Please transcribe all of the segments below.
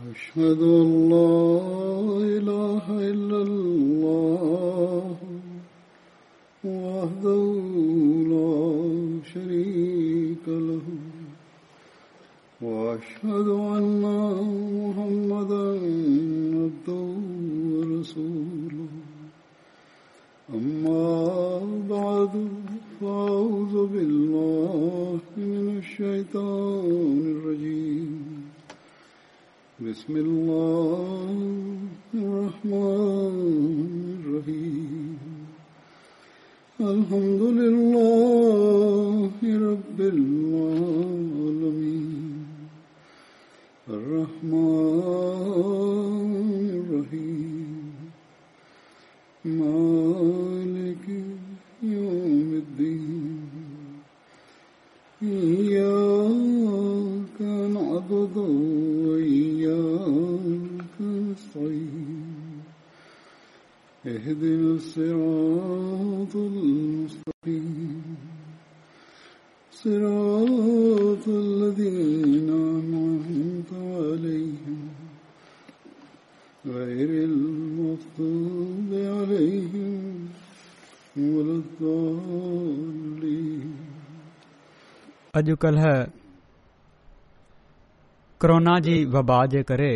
أشهد أن لا إله إلا अॼु कोरोना जी वबा जे करे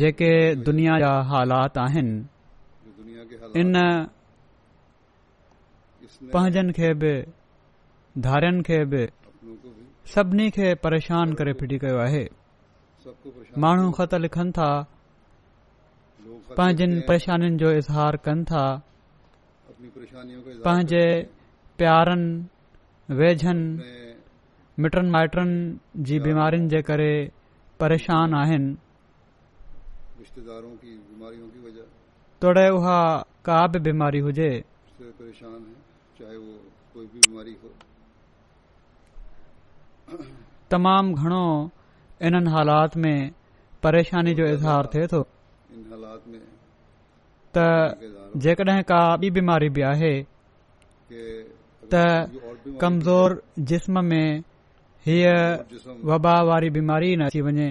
जेके दुनिया जा हालात आहिनि इन पंहिंजनि खे बि धारनि खे बि सभिनी खे परेशान करे फिरी कयो आहे माण्हू ख़त लिखनि था पंहिंजनि परेशानियुनि जो इज़हार कनि था पंहिंजे प्यारनि वेझनि मिटनि माइटनि जी बीमारियुनि जे करे परेशान आहिनि तॾहिं उहा का बि बीमारी हुजे तमामु घणो इन्हनि हालात में परेशानी जो इज़हार थिए थो त जेकॾहिं का ॿी बीमारी बि आहे कमज़ोर जिस्म में हीअ वबा वारी बीमारी न अची वञे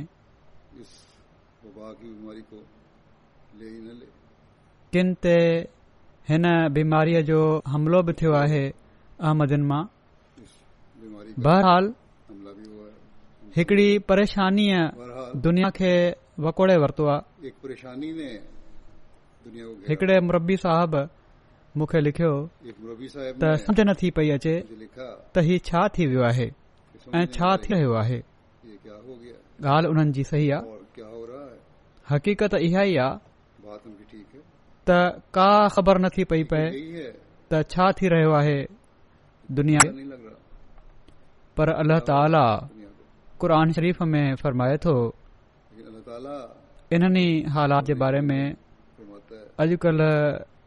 किन ते हिन बीमारीअ जो हमिलो बि थियो आहे अहमदिन मां बहरहाल हिकड़ी परेशानीअ दुनिया खे वकोड़े वरितो आहे हिकड़े मुरबी साहब लिखियो त सम्झ न थी पेई अचे त हीउ छा थी वियो आहे ऐं छा थी रहियो आहे ॻाल्हि उन्हनि जी सही आहे हक़ीक़त इहा ई आहे त का ख़बर नथी पई पए त छा थी रहियो आहे दुनिया पर अल्ला ताला क़ुर शरीफ़ में फरमाए थो हालात जे बारे में अॼकल्ह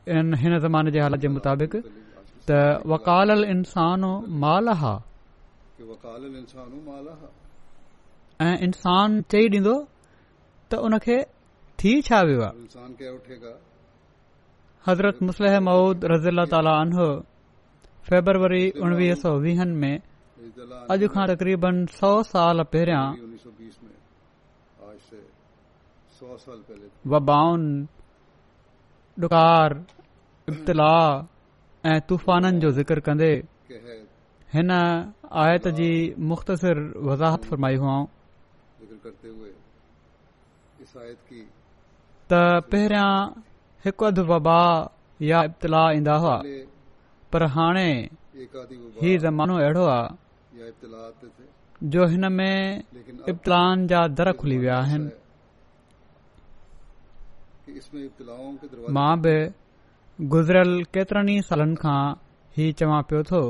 हिन ज़माने जे हालत जे मुताबिक़ त वकाल इंसान चई ॾींदो त हुनखे थी छा वियो आहे हज़रत मुसलह मूद रज़ीला तालो फेबरवरी उणवीह सौ में अॼु खां तक़रीबन सौ साल पहिरियां वबाऊन इब्तिलाह ऐं तूफ़ाननि जो ज़िक्र कंदे हिन आयत जी मुख़्तसिर वज़ाहत फरमाई हुआ त पहिरियां हिकु अधु वबा या इब्तिलाह ईंदा हुआ पर हाणे ही ज़मानो अहिड़ो आहे जो हिन में इब्तिलाहनि जा दर खुली विया आहिनि मां बि गुज़िरियल केतिरनि ई सालनि खां ही चवां पियो थो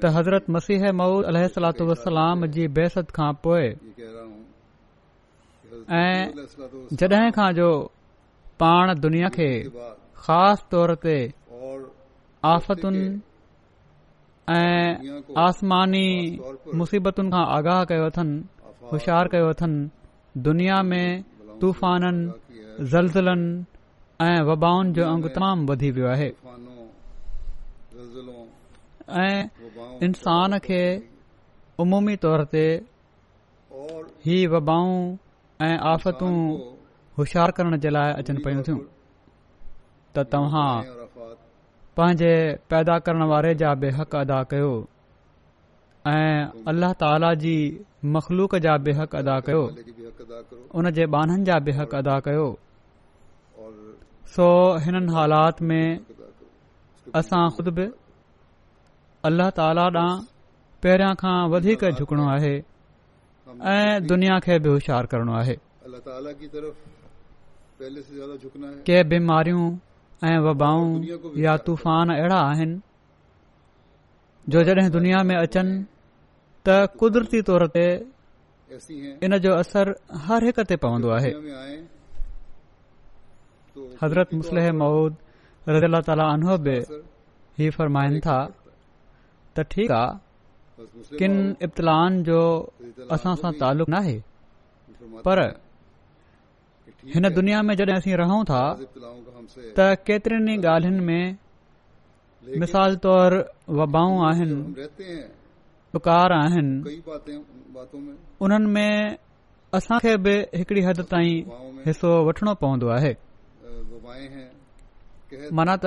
त हज़रत मसीह मऊद अल والسلام जी बहसत खां पोइ ऐं जॾहिं खां जो पाण दुनिया खे ख़ासि तौर ते आफ़तुनि ऐं आसमानी मुसीबतुनि खां आगाह कयो अथनि होशियारु कयो अथनि दुनिया में तूफ़ाननि ज़लज़लनि ऐं वबाउनि जो अंगु तमामु वधी वियो आहे ऐं इन्सान खे अमूमी तौर ते ही वबाऊं ऐं आफ़तूं होशियारु करण जे लाइ अचनि पियूं थियूं त तव्हां पंहिंजे पैदा करण वारे जा बि हक़ अदा कयो ऐं अल्ला ताला जी मख़लूक जा बि हक़ कयो उन जे बानहनि जा बि हक़ अदा कयो सो हिन हालात में असां ख़ुद बि अल्ल त पहिरियां खां वधीक झुकणो आहे ऐं दुनिया खे बि होशियारु करणो आहे के बीमारियूं ऐं वबाऊं या तूफ़ान अहिड़ा आहिनि जो जड॒हिं दुनिया में अचनि त क़ुदरती तौर ते इन जो اثر हर हिक ते पवंदो आहे حضرت مسلح مود رضی اللہ تعالیٰ عنہ بے ہی فرمائن تھا تو ٹھیک کن ابتلان جو اساں سا تعلق نہ ہے پر ہن دنیا میں جڑے اسی رہوں تھا تا کیتر ہی میں مثال طور وباؤں آہن بکار آہن انہن میں اساں کے بھی ہکڑی حد تائیں حصہ وٹھنو پوندو ہے माना त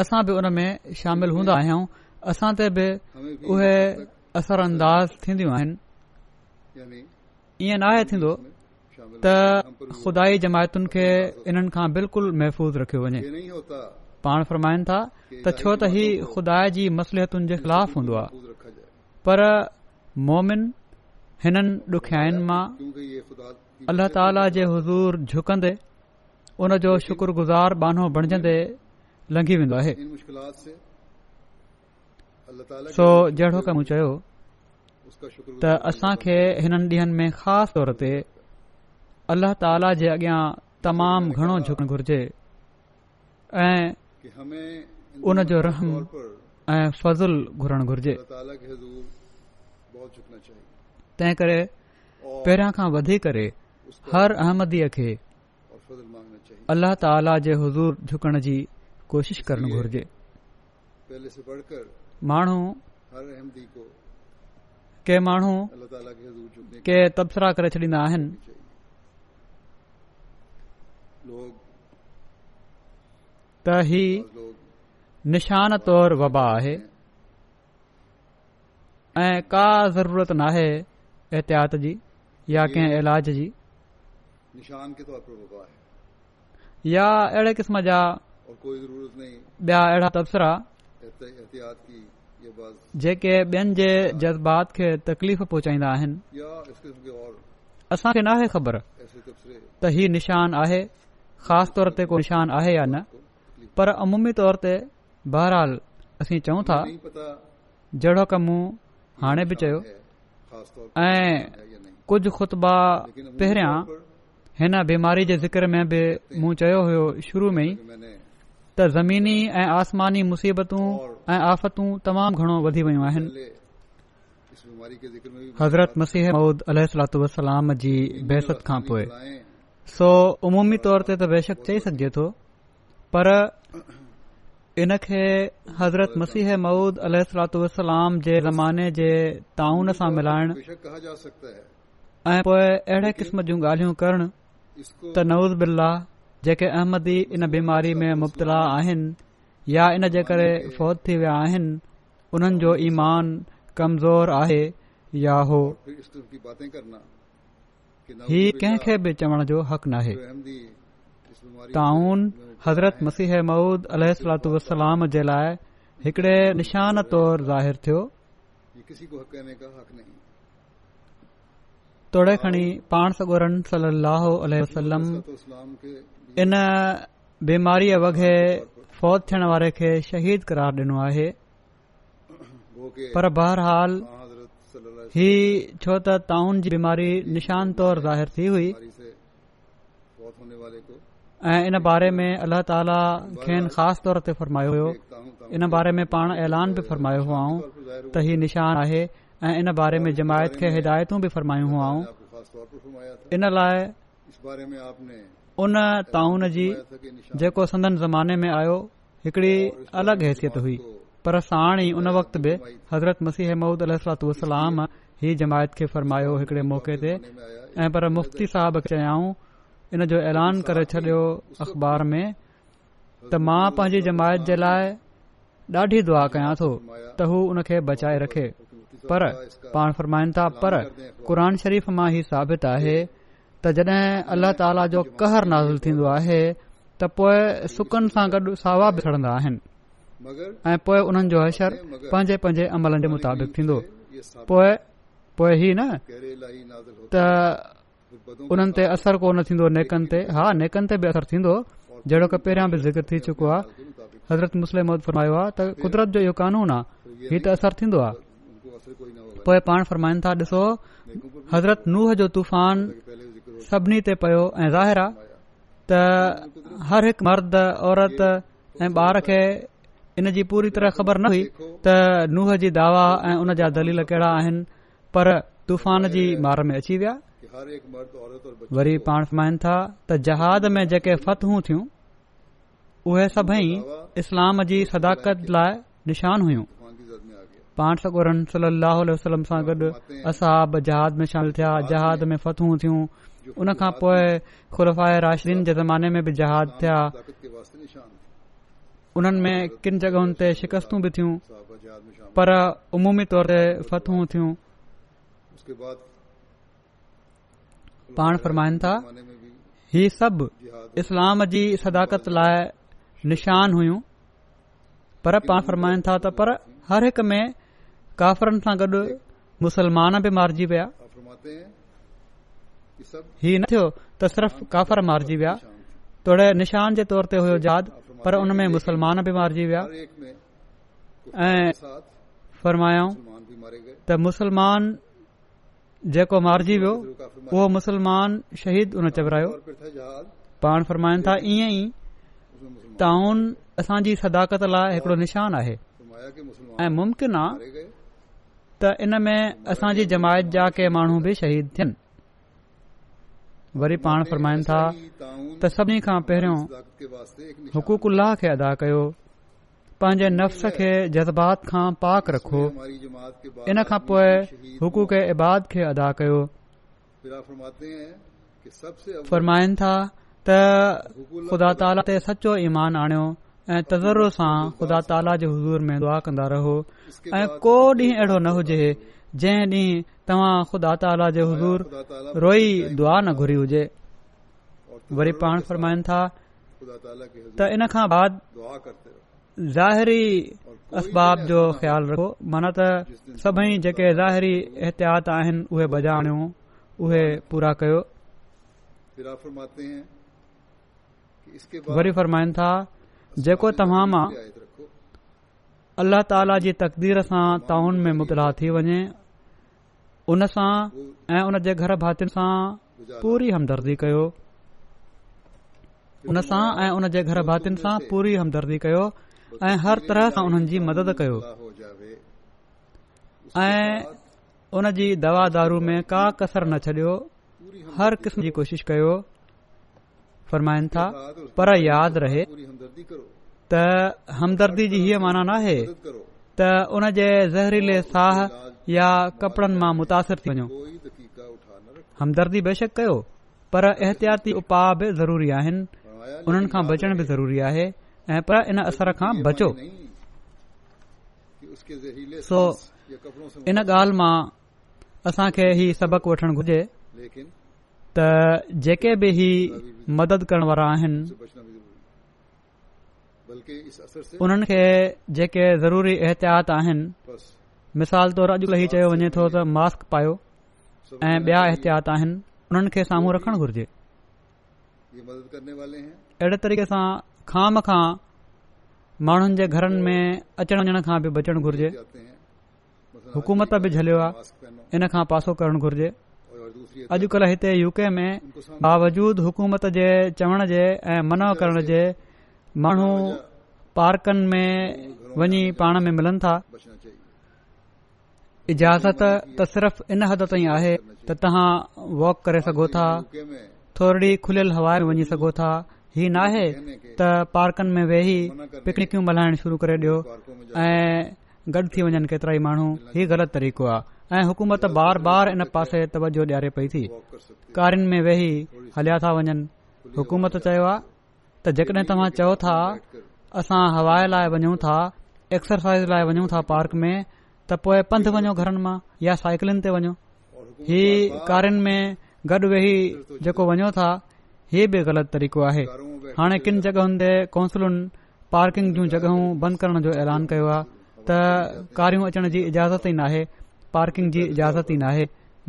असां बि उन में शामिल हूंदा आहियूं असां ते बि उहे असर अंदाज़ थींदियूं आहिनि इएं न आहे थींदो त ख़ुदाई जमायतुनि खे इन्हनि खां बिल्कुलु महफ़ूज़ रखियो वञे पाण फरमाइनि था त छो त ही खुदा जी मसलियतुनि जे ख़िलाफ़ हूंदो आहे पर मोमिन हिननि ॾुखियाईन मां अल्लाह ताला जे हज़ूर झुकंदे उन जो शुक्रगुज़ार बानो बणजंदे लंघी वेंदो आहे सो जहिड़ो कमु चयो त असां खे हिननि ॾींहनि में ख़ासि तौर ते अल्ला ताला जे अॻियां तमामु घणो झुकणु घुर्जे ऐं ऐं उन जो रहम फज़ुल घुरणु घुर्जे तंहिं करे पहिरियां खां वधी करे हर अहमदीअ खे अल्ला ताला जे हज़ूर झुकण जी कोशिशि करणु घुरिजे तब्सरा करे छॾींदा आहिनि त ई निशान तौर वबा आहे ऐं का ज़रूरत नाहे एहतियात जी या कंहिं इलाज जी तब्सा जे जज़्बात खे असांखे न आहे ख़बर त हीउ निशान आहे ख़ासि तौर ते को निशान आहे या न पर अमूमी तौर ते बहरहाल असीं चऊं था जहिड़ो कमु हाणे बि चयो ऐं कुझु ख़ुतबा पहिरियां हिन बीमारी जे ज़िक्र में बि मूं चयो हो शुरू में त ज़मीनी ऐं आसमानी मुसीबतू ऐं आफ़तू तमामु घणो वधी वयूं आहिनि हज़रत मसीह मौदह सलातू बहसत खां पोइ सो उमूमी तौर ते त बेशक चई सघिजे थो पर इन खे हज़रत मसीह मौद अल वसलाम जे ज़माने जे ताउन सां मिलाइण ऐं पोए अहिड़े क़िस्म जूं ॻाल्हियूं करण त नवूज़ बिल्ला जेके अहमदी इन बीमारी में मुबतला आहिनि या इन जे करे फौत थी विया आहिनि उन्हनि जो ईमान कमज़ोर आहे ही कंहिंखे बि चवण जो हक़ नाहे ताउन हज़रत मसीह मऊद महुूद वसलाम जे लाइ हिकिड़े निशान तौर ज़ाहिर थियो तोड़े खणी पाण सगोरन सलो इन बीमारीअ वगह फौत थियण वारे खे शहीद करार ॾिनो आहे पर बहरहाल ही छो त ताउन जी बीमारी निशान तौर ज़ाहिरु थी हुई ऐं इन बारे में अल्ला ताला खे ख़ासि तौर ते फरमायो हो इन बारे में पाण ऐलान बि फरमायो हुआ त हीउ निशान आहे ऐं इन बारे में जमायत खे हिदायतू बि फ़रमायूं हुआऊं इन लाइ उन ताउन जी जेको संदन ज़माने में आयो हिकड़ी अलगि॒ हैसियत हुई पर साण ई उन वक़्त बि हज़रत मसीह महमूद अलातलाम ही जमायत खे फरमायो हिकड़े मौक़े ते ऐं पर मुफ़्ती साहिब चयाऊं इन जो ऐलान करे छॾियो अख़बार में त मां पंहिंजी जमायत जे लाइ ॾाढी दुआ कयां थो त हू हुन खे बचाए रखे पर पाण फरमाइन था पर क़ुर शरीफ़ मां ही साबित आहे त जड॒ अल्लाह ताला जो कहर नाज़िल थींदो आहे त पोए सुकन सां गॾु सावा बि छॾन्दा आहिनि ऐं पोए उन्हनि जो असर पंहिंजे पंहिंजे अमलनि जे मुताबिक़ थींदो पोइ न त उन्हनि ते असर कोन थींदो नेकनि ते हा नेकनि ते बि असर थींदो जेड़ो की पहिरियां बि ज़िक्र थी चुको आहे हज़रत मु त कुदरत जो इहो कानून आहे हीउ त असर थींदो आहे पोए पाण फ़रमाइनि था ॾिसो हज़रत नूह जो तूफ़ान सभिनी ते पयो ऐं ज़ाहिर आहे त हर हिकु मर्द औरत ऐं ॿार खे इन जी पूरी तरह ख़बर न हुई त नूह जी दावा ऐं उन जा दलील कहिड़ा आहिनि पर तूफान जी मार में अची विया वरी पाण फ़रमाइनि था त जहाद में जेके फत हुयूं थियूं उहे सभई इस्लाम जी सदाकत लाइ निशान हुइयूं पाण सगुर सली अल सां गॾु असाब जहाद में शामिल थिया जहाज में फतह हुयूं उन खां पोइ खुला ऐं राशन जे ज़माने में बि जहाज थिया उन्हनि में किन जॻहनि ते शिकस्तू बि थियूं पर उमूमी तौर ते फत हुयूं थियूं पाण सभु इस्लाम जी सदाकत लाइ निशान हुइयूं पर पाण फरमाइनि था त पर हर हिकु में काफिरनि सां गॾु मुसलमान बि मारिजी विया ही न थियो त सिर्फ़ काफ़र मारिजी विया तोड़े निशान जे तौर ते हुयो जाद पर उन में मुसलमान बि मारिजी विया ऐं त मुसलमान जेको मारिजी वियो उहो मुसलमान शहीद चबिरायो पाण फरमाइनि था ईअं ई ताउन असांजी सदाकत लाइ हिकिड़ो निशान आहे ऐं मुमकिन आहे त इन में असांजी जमायत जा के माण्हू बि शहीद थियन वरी पाण फरमाइन था त सभिनी खां पहिरियों हुकूमल खे अदा कयो पंहिंजे नफ़्स खे जज़्बात खां पाक रखो इन खां पोइ हुक़ुक इबाद खे अदा कयो त ख़ुदा ताला ते सचो ईमान आणियो ऐं तज़ुर सां ख़ुदा ताला जे हज़ूर में दुआ कंदा रहो को ॾींहुं अहिड़ो न हुजे जंहिं ॾींहुं तव्हां ख़ुदा ताला जे हज़ूर दुआ न घुरी हुजे वरी इन खां ख़्यालु रखो माना त सभई जेके एहतियात आहिनि उहे बजाणियूं उहे पूरा कयो जेको तव्हां मां अलाह ताला जी तक़ीर सां टाउन में मुबतला थी वञे उनसां ऐं उनजे घर भातियुनि सां उनसां ऐं उनजे घर भातिन सां पूरी कयो ऐं हर तरह सां उन्हनि जी मदद कयो ऐं उन जी दवा दारू में का कसर न छॾियो हर क़िस्म जी कोशिशि कयो पर यादि रहे त हमदर्दी जी हीअ माना नाहे त उन जे ज़हरीले साह या कपिड़नि मां मुतासिर थी वञो हमदर्दी बेशक कयो पर एहतियाती उपाउ बि ज़रूरी आहिनि उन्हनि खां बचण बि ज़रूरी आहे ऐं पर इन असर खां बचो सो इन ॻाल्हि मां असांखे ही सबक़ वठण घुर्जे त जेके बि ही मदद करण वारा आहिनि उन्हनि खे जेके ज़रूरी एहतियात आहिनि मिसाल तौरु अॼुकल्ह ही चयो वञे थो त मास्क पायो ऐं बिया एहतियात आहिनि उन्हनि खे साम्हूं रखणु घुरिजे अहिड़े तरीक़े सां खाम खां माण्हुनि जे घरनि में अचण वञण खां बि बचणु घुरिजे हुकूमत बि झलियो आहे इन खां पासो करणु घुर्जे अॼुकल्ह हिते यूके में बावजूद हुकूमत जे चवण जे ऐं मन करण जे माण्हू पार्कनि में वञी पाण में मिलनि था इजाज़त त सिर्फ़ इन हद ताईं आहे त तव्हां वॉक करे सघो था थोरी खुलियल हवा में वञी सघो था हीउ नाहे त पार्कनि में वेही पिकनिकूं मल्हाइण शुरू करे ॾियो ऐं गॾु थी वञनि केतिरा ई माण्हू हीउ ग़लति तरीक़ो आहे ऐं हुकूमत बार बार इन पासे तवजो ॾियारे पई थी कारिन में वेही हलिया था वञनि हुकूमत चयो आहे त जेकॾहिं तव्हां चओ था असां हवा लाइ वञूं था एक्सरसाइज़ लाइ वञूं था पार्क में त पोइ पंधु वञो घरनि मां या साइकिलिन ते वञो ही कारिन में गॾु वेही जेको वञो था हीउ बि ग़लति तरीक़ो आहे हाणे किन जॻहुनि ते काउंसलुनि पार्किंग जूं जगहू बंद करण जो ऐलान कयो आहे त कारियूं अचण जी इजाज़त ई नाहे पार्किंग जी इजाज़त ई नाहे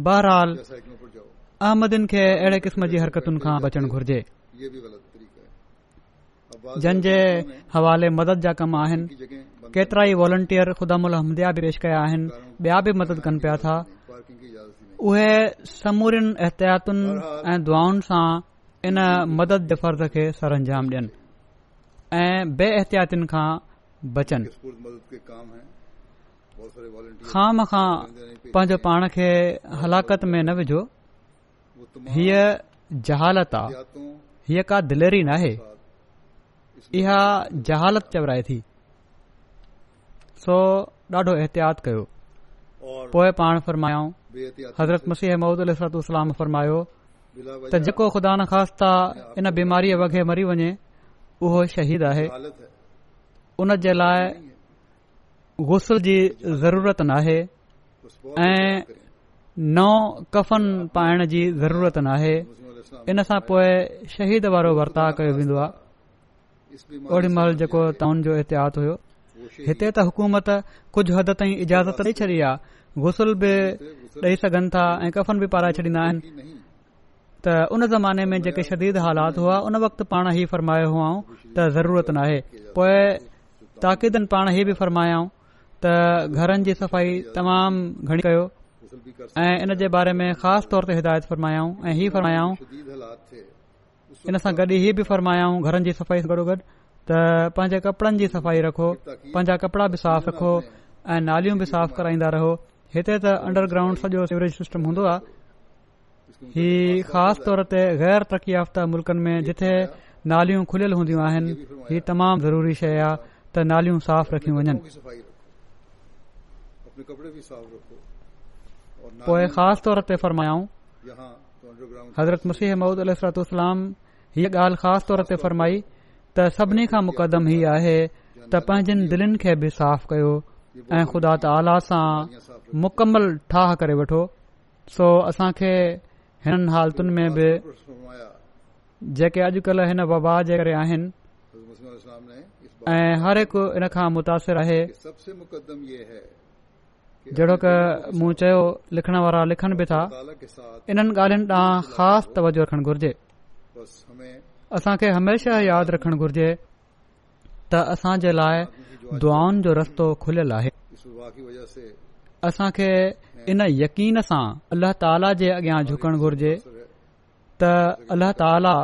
बहरहाल अहमदन खे अहिड़े क़िस्म जी हरकतुनि खां बचण घुर्जे जंहिंजे हवाले मदद जा कम आहिनि केतिरा ई वॉलेंटियर ख़ुदा उलहमिया बि पेश कया आहिनि ॿिया बि मदद कनि पिया था उहे समूरियुनि एहतियातुनि ऐं दुआउनि सां इन मदद जे फर्ज़ खे सर अंजाम ॾियनि ऐं बे एहतियातुनि खां बचनि ख़ाम खां पंहिंजो पाण खे हलाकत में न विझो हीअ जहालत आहे हीअ का दिलेरी नाहे इहा जहालत चवराए थी सो ॾाढो एहतियात कयो पोइ पाण फरमायाऊं हज़रत मसीह महूदुलाम फरमायो त जेको ख़ुदा न ख़ासता इन बीमारीअ वगे मरी वञे उहो शहीद आहे उन जे लाइ गुसल जी ज़रूरत न आहे ऐं नओं कफ़न पाइण जी ज़रूरत न आहे इन सां पोइ शहीद वारो वर्ताव कयो वेंदो आहे ओड़ी महिल जेको टाउन जो एहतियात हुयो हिते त हुकूमत कुझु हद ताईं इजाज़त ॾेई छॾी आहे गुसल बि ॾेई सघनि था ऐं कफ़न बि पाराए छॾींदा आहिनि त उन ज़माने में जेके शदीद हालात हुआ उन वक़्त पाण हीउ फ़रमायो हुआ त ज़रूरत नाहे पोए ताक़िदनि पाण इहे बि फ़रमायाऊं त घरनि जी सफ़ाई तमाम घणी कयो ऐं इन जे बारे में ख़ासि तौर ते हिदायत फरमायाऊं ऐं ही फ़रमायाऊं इन सां गॾु इहे बि फरमायाऊं घरनि जी सफ़ाई सां गड़। त पंहिंजे कपड़नि जी सफ़ाई रखो पंहिंजा कपड़ा बि साफ़ रखो ऐं नालियूं बि साफ़ कराईंदा रहो हिते त अंडरग्राउंड सॼो सीवरेज सिस्टम हूंदो आहे ही ख़ासत ते गैर तरक़ी याफ़्ता मुल्क़नि में जिथे नालियूं खुलियल हूंदियूं आहिनि ही तमामु ज़रूरी शइ आहे त नालियूं साफ़ रखियूं वञनि हज़रत मुलाम हीअ ॻाल्हि ख़ासि तौर ते फरमाई त सभिनी खां मुक़दम हीउ आहे त पंहिंजनि दिलनि खे बि साफ़ कयो ऐं खुदा त आला सां मुकमल ठाह करे वठो सो असांखे हिननि हालतुनि में बि जेके अॼुकल्ह हिन वबा जे करे आहिनि ऐं हर हिकु इन खां मुतासिर आहे जहिड़ो क मूं चयो लिखण वारा लिखनि बि था इन्हनि ॻाल्हियुनि ॾांहुं ख़ासि तवजो रखणु घुरिजे असांखे हमेशा यादि रखणु घुर्जे त असां जे लाइ दुआउनि जो रस्तो खुलियल आहे असांखे इन यकीन सां अल्लाह ताला जे अॻियां झुकण घुर्जे त अल्लह ताला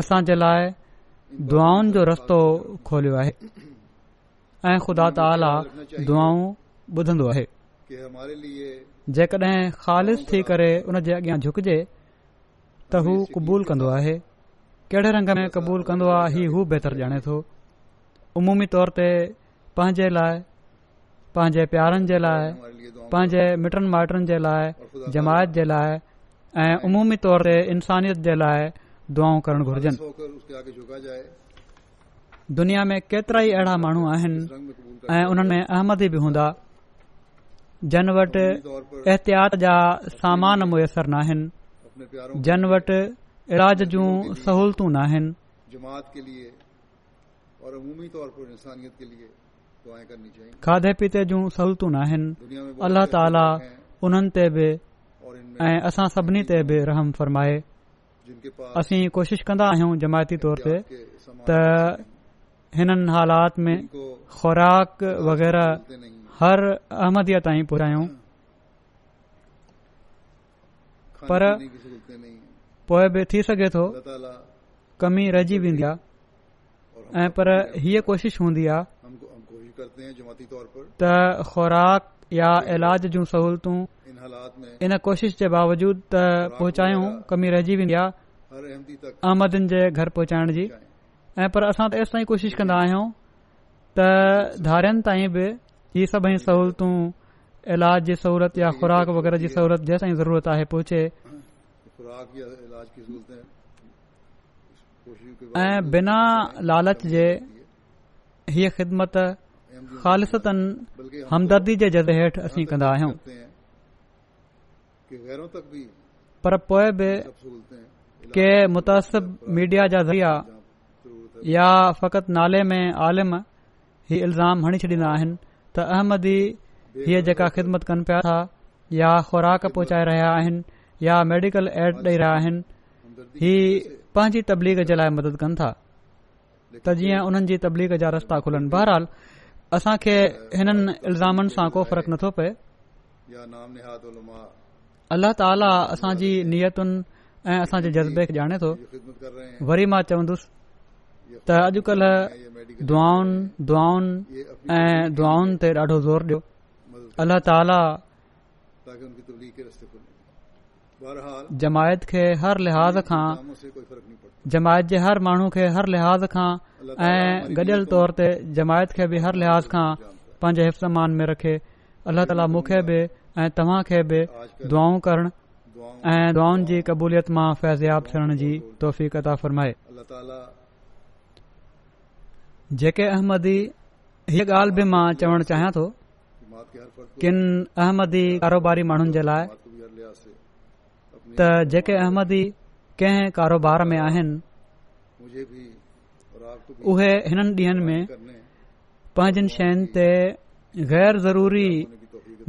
असांजे लाइ दुआउनि जो रस्तो खोलियो आहे ऐं ख़ुदा ताला दुआऊं ॿुधंदो आहे जेकॾहिं ख़ालि थी करे उन जे अॻियां झुकजे त हू क़बूल कंदो आहे कहिड़े रंग में क़बूल कंदो आहे इ हू बहितर ॼाणे थो उमूमी तौर ते पंहिंजे लाइ पंहिंजे प्यारनि जे लाइ पंहिंजे मिटनि माइटनि जे लाइ जमायत जे लाइ ऐं उमूमी तौर ते इंसानियत जे लाइ दुआ करणु घुर्जनि दुनिया में केतिरा ई अहिड़ा माण्हू आहिनि ऐं उन्हनि में अहमदी बि हूंदा जन वटि एहतियात जा सामान मुयसरु नाहिनि जन वटि इलाज जूं सहूलियतूं न आहिनि खाधे पीते जूं सहूलियतूं न आहिनि अलाह ताला उन्हनि ते बि ऐं असां सभिनी ते बि रहम फरमाए असीं कोशिश कंदा आहियूं जमायती तौर ते त हिननि हालात में ख़ुराक वग़ैरह हर अहमदीअ ताईं पुरायूं पर पोइ बि थी सघे थो कमी रहिजी वेंदी आहे ऐं पर हीअ कोशिश हूंदी आहे त ख़ुराक या इलाज जूं सहूलियतूं इन कोशिश जे बावजूद त पहुचायूं कमी रहिजी वेंदी आहे अहमदन जे घर पहुचाइण जी ऐं पर असां त एस ताईं कोशिश कंदा आहियूं त धारियनि ताईं बि इहे सभई सहूलतूं इलाज जी सहुलियत या ख़ुराक वग़ैरह जी सहुलियत जंहिंसां ई ज़रूरत आहे पहुचे ऐं बिना लालच जे हीअ ख़िदमत ख़ालितनि हमदर्दी जे जर्ज़े हेठि असीं कंदा आहियूं पर पोइ बि के मुतासिब मीडिया जा ज़रिया या फ़क़ति नाले में आलिम ई इल्ज़ाम हणी छॾींदा आहिनि त अहमदी हीअ जेका ख़िदमत कनि पिया था या ख़ुराक पहुचाए रहिया आहिनि या मेडिकल एड ॾेई रहिया आहिनि ही पंहिंजी तबलीग जे लाइ मदद कनि था त जीअं उन्हनि जी तबलीग जा रस्ता खुलनि बहरहाल असां खे हिननि इल्ज़ामनि सां को फ़र्क़ नथो पए अलाह ताला असांजी नियतुनि ऐ असांजे जज़्बे खे ॼाणे तो वरी मां चवन्दुसि त अॼकल्ह दुआऊं दुआनि ऐं दुआऊन ते ॾाढो ज़ोर ॾियो अला जमायत खे हर लिहाज़ खां जमायत जे हर माण्हू खे हर लिहाज़ खां ऐं गडि॒यल तौर ते जमायत खे बि हर लिहाज़ खां पंहिंजे हिफ़्समान में रखे अलाह ताला मूंखे बि ऐं तव्हां खे बि दुआऊं करण ऐं दुआनि जी क़बूलियत मां फैज़याबु थियण जी तौफ़ जेके अहमदी हीअ ॻाल्हि बि मां चवणु चाहियां थो किन किनि माण्हुनि जे लाइ त जेके अहमदी कंहिं कारोबार में आहिनि उहे हिन ॾींहनि में पंहिंजनि शयुनि ते गैर ज़रूरी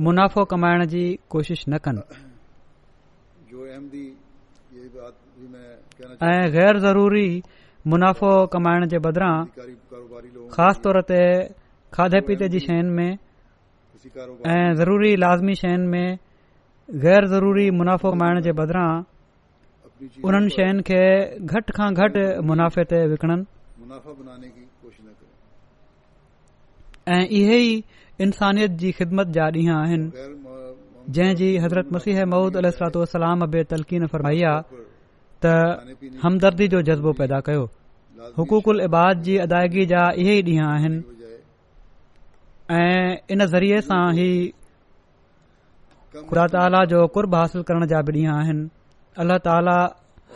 मुनाफ़ो कमाइण जी कोशिश न कनि ऐं ग़ैर ज़रूरी मुनाफ़ो कमाइण जे बदिरां ख़ासि तौर ते खाधे पीते जी शयुनि में ऐं ज़रूरी लाज़मी शयुनि में गैर ज़रूरी मुनाफ़ो कमाइण जे बदिरां उन्हनि शयुनि खे घटि मुनाफ़े ते विकणनि ऐं इहे ई इन्सानियत जी ख़िदमत जा ॾींहं आहिनि जंहिंजी हज़रत मसीह महूद अलतो बे तलकीन फरमाइया त हमदर्दी जो जज़्बो पैदा कयो हुक़ूक उल इबाद जी अदायगी जा इहे ई ॾींहं आहिनि इन ज़रिए सां ई ख़ुदा ताला जो कुर्ब हासिल करण जा बि ॾींहं आहिनि अल्लाह ताला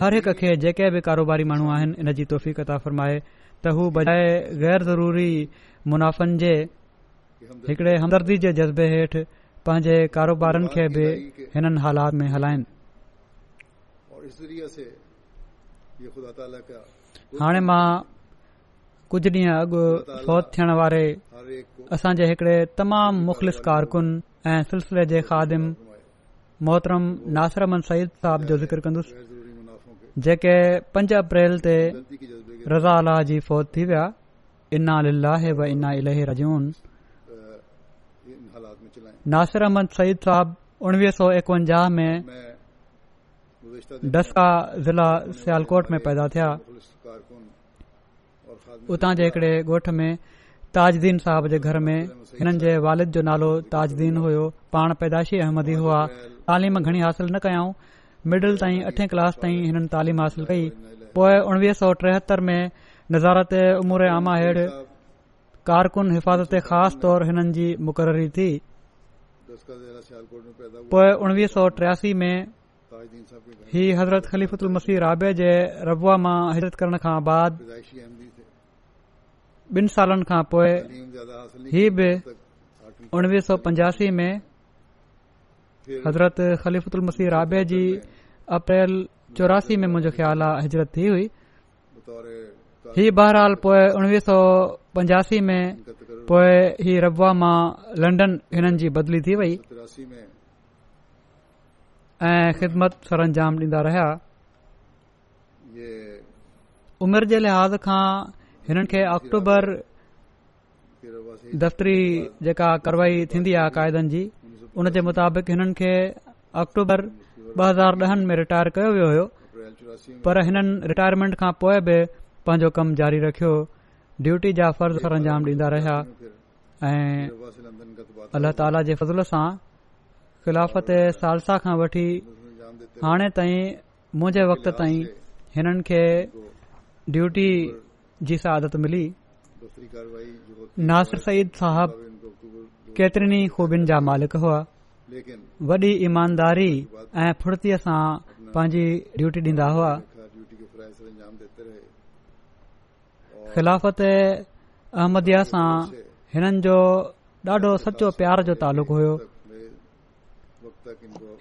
हर हिकु खे जेके बि कारोबारी माण्हू आहिनि इन जी तोफ़ी कता फरमाए त हू बजाए गैर ज़रूरी मुनाफ़नि जे हिकिड़े हमदर्दी जे जज़्बे हेठि पंहिंजे कारोबारनि खे बि हिननि हालात में हलाइनि मां कुझु ॾींहं अॻु फौत थियण वारे असांजे हिकिड़े तमामु मुख़लिफ़ कारकुन ऐं सिलसिले जे ख़ादिम मोहतरम नासिर अमन सईद साहब जो ज़िक्र पंज अप्रैल ते रज़ा अलाह जी फौत थी विया इना अहमद सईद साहब उणिवीह सौ एकवंजाह में डसका ज़िला सियालकोट में पैदा थिया उतां जे हिकड़े ॻोठ में ताजदीन साहिब जे घर में हिननि जे वालिद जो नालो ताजदीन हुयो पाण पैदाशी अहमदी हुआ तालीम घणी हासिल न कयऊं मिडिल ताईं अठे क्लास ताईं हिननि तालीम हासिल कई पोएं उणिवीह सौ टेहतरि में नज़ारत उमूर आमा हेड कारकुन हिफ़ाज़त ते ख़ासि तौरु हिननि जी मुक़ररी थी पोए उणिवीह सौ टियासी में ही हज़रती राबे जे रबा मां हित करण खां बाद ॿिन सालनि खां पोइ हीउ बि उणवीह सौ पंजासी में हज़रत ख़लीफ़ल मसीर आबे जी अप्रैल चौरासी में मुंहिंजो ख़्याल आहे हिजरत थी हुई ही बहराल उणवीह सौ पंजासी में पोए ही रबवा मां लंडन हिननि जी बदिली थी वई ऐं ख़िदमत सरंजाम ॾींदा रहिया उमिरि जे लिहाज़ खां हिननि खे अक्टूबर दफ़्तरी जेका कारवाई थींदी आहे क़ायदन जी उन जे मुताबिक़ हिननि खे अक्टूबर ॿ हज़ार ॾहनि में रिटायर कयो वियो हो पर हिननि रिटायरमेंट खां पोइ बि पंहिंजो कमु जारी रखियो ड्यूटी जा सर अंजाम ॾींदा रहिया ऐं अल्लाह ताला जे फज़ल सां ख़िलाफ़त सालसा खां वठी हाणे ताईं मुंहिंजे वक़्त ताईं हिननि खे ड्यूटी जिस आदत मिली नासिर सईद साहिब केतिरनि खूबियुनि जा मालिक हुआ वॾी ईमानदारी ऐं फुर्तीअ सां पंहिंजी ड्यूटी ॾींदा हुआ ख़िलाफ़त अहमदया सां हिननि जो ॾाढो सचो प्यार जो तालुक़ु हुयो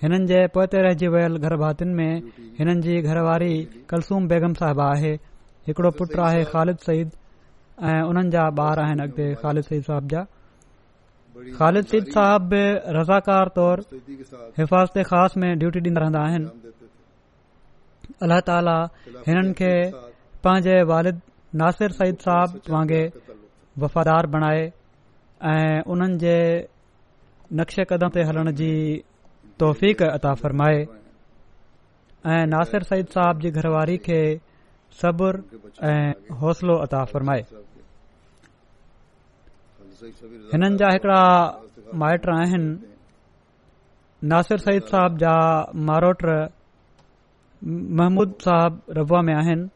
हिननि जे पोते रहिजी वियल गरभातियुनि में हिननि जी घरवारी कलसूम बैगम साहिबु आहे हिकड़ो पुट आहे ख़ालिद सईद ऐं उन्हनि जा ॿार आहिनि अॻिते ख़ालिद सईद साहिब जा ख़ालिद सईद साहिब बि रज़ाकार तौरु हिफ़ाज़त ख़ासि में ड्यूटी ॾींदा रहंदा आहिनि अल्ला ताला हिननि खे पंहिंजे वालिद नासिर सईद साहिब वांगुरु वफ़ादार बणाए ऐं उन्हनि जे नक्श कद ते हलण जी तौफ़ अता फ़रमाए ऐं नासिर सईद साहिब जी घरवारी खे सबुर ऐं हिननि जा हिकिड़ा माइट आहिनि नासिर सईद साहिब صاحب मारोट महमूद साहिब रबा में आहिनि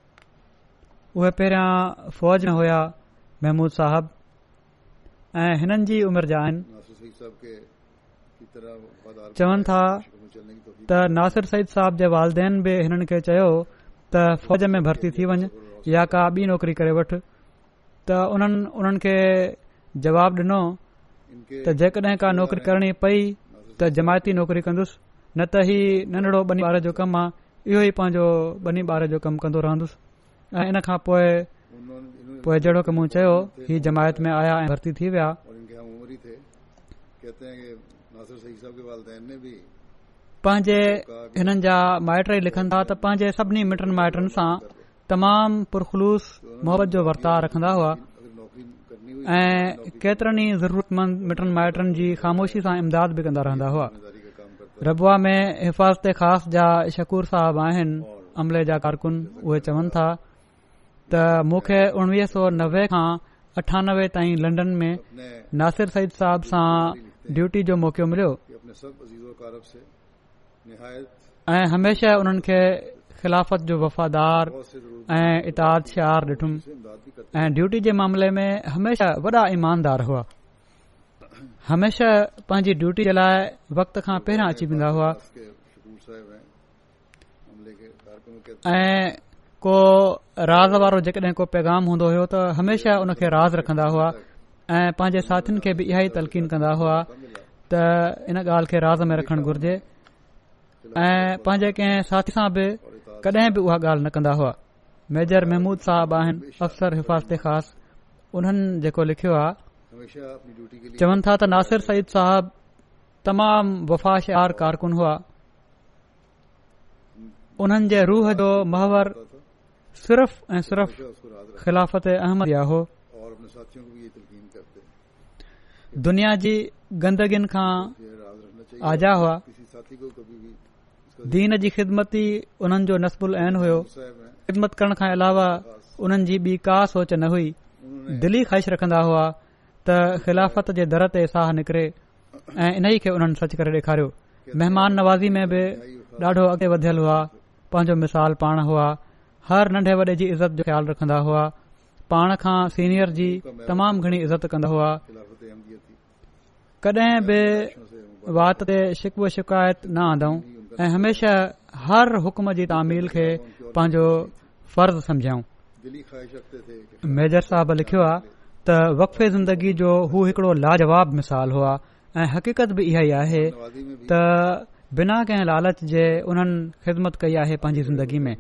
उहे पहिरियां फ़ौज में हुया महमूद साहिब ऐं हिननि जी उमिरि जा आहिनि चवनि تھا تا ناصر سعید صاحب जे والدین बि ہنن کے چیو त फौज में भर्ती थी वञे या का ॿी नौकरी करे वठ त उन्हनि उन्हनि खे जवाबु ॾिनो त जेकॾहिं का नौकरी करणी पई त जमायती नौकरी कंदुसि न त ही नंढड़ो बनी ॿार जो कमु आहे इहो ई पंहिंजो बनी ॿार जो कमु कंदो रहंदुसि ऐं इन खां पोइ जहिड़ो की मूं चयो ही जमायत में आया भर्ती थी विया पंहिंजे हिननि जा माइट ई लिखनि था त पंहिंजे सभिनी मिटनि माइटनि सां तमामु पुरख़लूस मोहबत जो वर्ताव रखंदा हुआ ऐं केतिरनि ई ज़रूरतमंद मिटनि माइटनि जी ख़ामोशी सां इमदाद बि कंदा रहंदा हुआ रबुआ में हिफ़ाज़त ख़ासि जा शकूर साहब आहिनि अमले जा कारकुन उहे चवनि था त मूंखे उणवीह सौ नवे खां अठानवे ताईं लंडन में नासिर सईद साहब सां ड्यूटी जो मौको मिलियो ऐं हमेशा उन्हनि खे ख़िलाफ़त जो वफ़ादार ऐं इताद शार ॾिठुमि ऐं ड्यूटी जे मामले में हमेशह वॾा ईमानदार हुआ हमेशह पंहिंजी ड्यूटी जे लाइ वक़्त खां पहिरां अची वेंदा हुआ ऐं को राज़ वारो जेकॾहिं को पैगाम हूंदो हो त हमेशह उनखे राज़ रखंदा हुआ ऐं पंहिंजे साथियुनि खे बि इहा ई तलकीन कंदा हुआ त इन ॻाल्हि खे राज़ में रखणु घुर्जे ऐं पंहिंजे कंहिं साथी खां बि कॾहिं बि उहा ॻाल्हि न कंदा हुआ मेजर महमूद साहब आहिनि अफ़सर हिफ़ाज़त ख़ासि उन्हनि जेको लिखियो आहे चवनि था त नासिर सईद साहब तमामु वफ़ाशार कारकुन हुआ उन्हनि जे रूह जो महवर सिर्फ़ ऐं सिर्फ़ ख़िलाफ़त अहमद हो दुनिया जी गंदगियुनि खां आजा हुआ दीन जी ख़िदमती उन्हनि जो नसबुलाइन हुयो ख़िदमत करण खां अलावा उन्हनि जी बि का सोच न हुई दिली ख़्वाहिश रखंदा हुआ त ख़िलाफ़त जे दर ते साह निकिरे ऐं इन ई खे उन्हनि सच करे ॾेखारियो महिमान नवाज़ी में बि ॾाढो अॻे वधियल हुआ पंहिंजो मिसाल पाण हुआ हर नंढे वॾे जी इज़त जो ख़्यालु रखंदा हुआ पाण खां सीनियर जी तमामु घणी इज़त कंदो हुआ कडहिं बि वात ते शिक शिकायत न आद हमेशा हर हुकुम जी तामीर खे पंहिंजो फर्ज़ समझऊं मेजर साहब लिखियो आहे त वक़फ़े ज़िंदगी जो हू हिकिड़ो लाजवाब मिसाल हुआ ऐं हक़ीक़त बि इहा ई आहे त बिना कंहिं लालच जे उन्हनि ख़िदमत कई आहे पंहिंजी ज़िंदगी में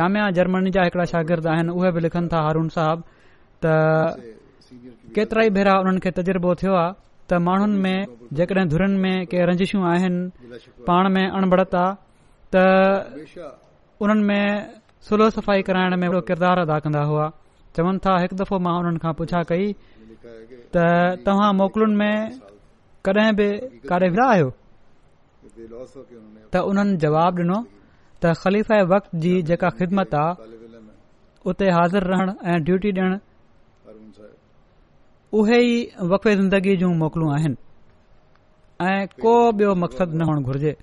डामिया जर्मनी जा हिकड़ा शागिर्द आहिनि उहे बि लिखनि था हारून साहब त केतिरा ई भेरा उन्हनि खे तजुर्बो थियो आहे त माण्हुनि में जेकॾहिं धुरनि में के रंजिशूं आहिनि पाण में अणबणत आहे त उन्हनि में सुलह सफ़ाई कराइण में अहिड़ो किरदार अदा कंदा हुआ चवनि था हिकु दफ़ो मां उन्हनि खां पुछा कई त तव्हां मोकलुनि में कडहिं बि काथे विड़ा आहियो त उन्हनि जवाब डिनो त ख़लीफ़ वक्त जी जेका ख़िदमत आहे उते हाज़िर रहण ऐं ड्यूटी डी उहे वफ़े ज़िंदगी जूं मोकिलियूं आहिनि ऐं को बियो मक़सदु न हुअणु घुर्जे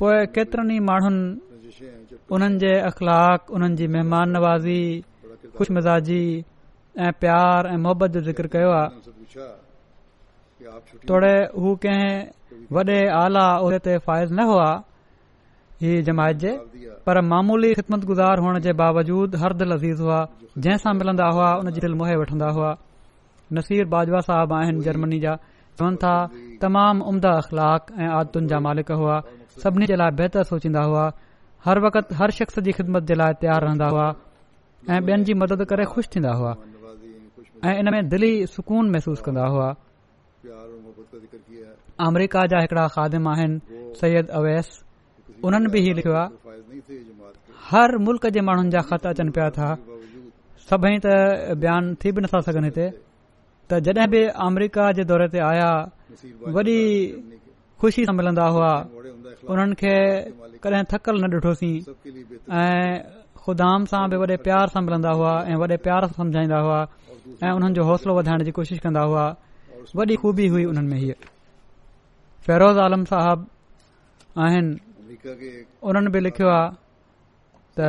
पोएं केतिरनि माण्हुनि उन्हनि जे अख़लाक उन्हनि जी महिमान नवाज़ी ख़ुशि मिज़ाजी ऐं प्यार ऐं मुहबत जो ज़िक्र कयो आहे तोड़े हू कंहिं वॾे आला उहे ते फ़ाइज़ न हुआ ही जमायत जे पर मामूली ख़िदमत गुज़ार हुअण जे बावजूद हर दिल अज़ीज़ हुआ जंहिंसां मिलंदा हुआ वठंदा बाजवा साहब आहिनि जर्मनी जा चवनि था तमामु उम्दा अखलाक ऐं आदतुनि जा मालिक हुआ सभिनी जे लाइ बहितर सोचींदा हुआ हर वक़्त हर शख़्स जी ख़िदमत जे लाइ तयार रहंदा हुआ ऐं बियनि जी मदद करे ख़ुश थींदा हुआ इन में दिली सुकून महसूस कंदा हुआ अमरीका जा हिकड़ा ख़ादम आहिनि सयद अवैस उन्हनि बि ही लिखियो आहे हर मुल्क जे माण्हुनि जा ख़त अचनि पिया था सभई त बयान थी बि नथा सघनि हिते त जॾहिं बि अमरीका जे दौरे ते आया वॾी ख़ुशी सां मिलंदा हुआ हुननि खे कॾहिं थकल न ॾिठोसीं ऐं खुदाम सां बि वॾे प्यार सां मिलंदा हुआ ऐं वॾे प्यार सां समझाईंदा हुआ ऐं हुननि जो हौसलो वधाइण जी कोशिश कंदा हुआ वॾी खूबी हुई उन्हनि में हीअ फेरोज़ आलम साहब आहिनि उन्हनि बि लिखियो आहे त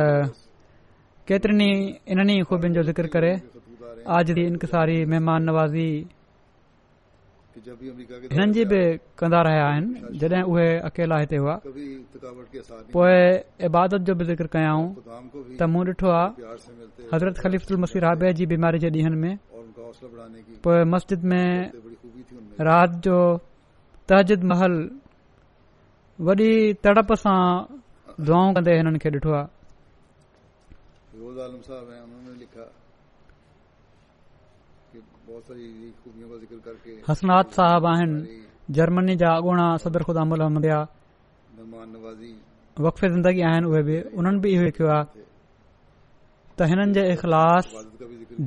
केतिरनि इन्हनि ख़ूबियुनि जो ज़िक्र करे आज जी इंकसारी महिमान नवाज़ी हिननि जी बि कंदा रहिया आहिनि जॾहिं उहे अकेला हिते हुआ पोइ इबादत जो बि ज़िक्र कयाऊं त मूं ॾिठो आहे हज़रत ख़ली जी बीमारी जे ॾींहंनि में पोइ मस्जिद में राति जो तजीद महल वॾी तड़प सां जुआ कंदे हिननि खे ॾिठो आहे हसनाताहब आहिनि जर्मनी जा अगूणा सदर ख़ुदा आहिनि उहे बि उन्हनि बि इहो लिखियो आहे त हिननि जे इख़लास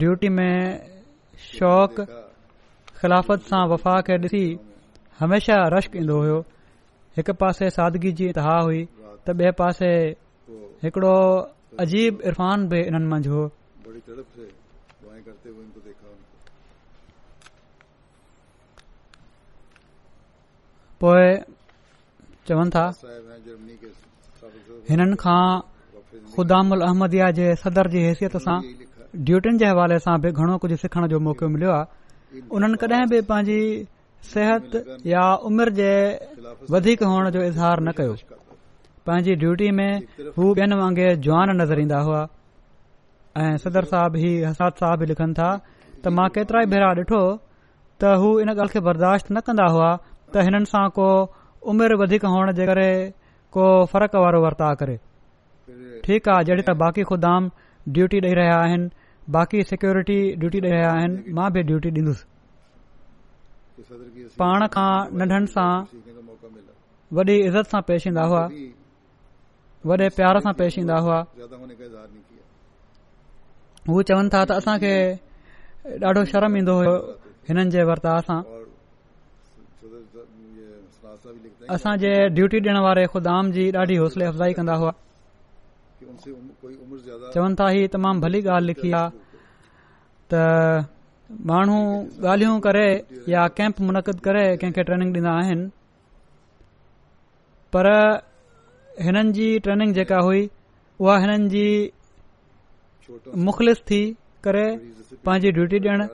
ड्यूटी में शौक़ ख़िलाफ़त सां वफ़ा खे ॾिसी हमेशा रश्क ईंदो हो हिकु पासे सादगी जी त हुई त ॿिए पासे हिकिड़ो अजीब इरफ़ान बि हिननि मंझि हो चवनि था हिननि खां ख़ुदा उल अहमदिया जे सदर जी हैसियत सां ड्यूटियुनि जे हवाले सां बि घणो कुझु सिखण जो मौको मिलियो आहे उन्हनि कॾहिं बि पंहिंजी सिहत या उमिर जे वधीक हुअण जो इज़हार न कयो पांजी ड्यूटी में हू ॿियनि वांगुरु जवान नज़र ईंदा हुआ ऐं सदर साहब ई हसाद साहब लिखनि था त मां केतिरा ई भेरा ॾिठो त हू इन ॻाल्हि खे बर्दाश्त न कंदा हुआ त हिननि सां को उमिरि वधीक हुअण जे करे को फ़र्क़ वारो वर्ता करे ठीकु आहे जॾहिं त बाक़ी खुदाम ड्यूटी ॾेई रहिया आहिनि बाक़ी सिक्योरिटी ड्यूटी ॾेई रहिया आहिनि मां बि ड्यूटी डींदुसि पाण खां नंढनि सां वॾी इज़त सां पेश ईंदा हुआ वॾे प्यार सां पेश ईंदा हुआ हू चवनि था त असांखे ॾाढो शर्म ईंदो हो वर्ताव सां असांजे ड्यूटी ॾियण वारे खुदाम जी ॾाढी होसले अफ़ज़ाई कंदा हुआ चवनि था ही तमामु भली ॻाल्हि लिखी आहे त माण्हू ॻाल्हियूं करे या कैम्प मुनक़द करे कंहिंखे ट्रेनिंग ॾींदा आहिनि पर हिननि जी ट्रेनिंग जेका हुई उहा हिननि जी मुख़लिस थी करे पंहिंजी ड्यूटी ॾियण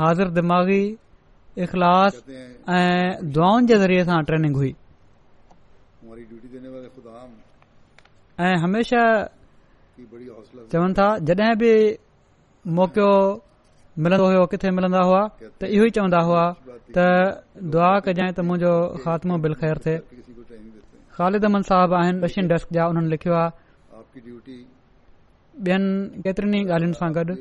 हाज़िर दिमाग़ी इख़लास ऐं दुआउनि जे ज़रिए सां ट्रेनिंग हुई ऐं हमेशा चवनि था जॾहिं बि मौक़ियो मिलंदो हुओ किथे मिलंदा हुआ त इहो ई चवंदा हुआ त दुआ कजांइ त मुंहिंजो ख़ात्मो बिल ख़ैर थे ख़ालिद अमन साहिब आहिनि रशियन डेस्क जा हुननि लिखियो आहे ॿियनि केतरनि ॻाल्हियुनि सां गॾु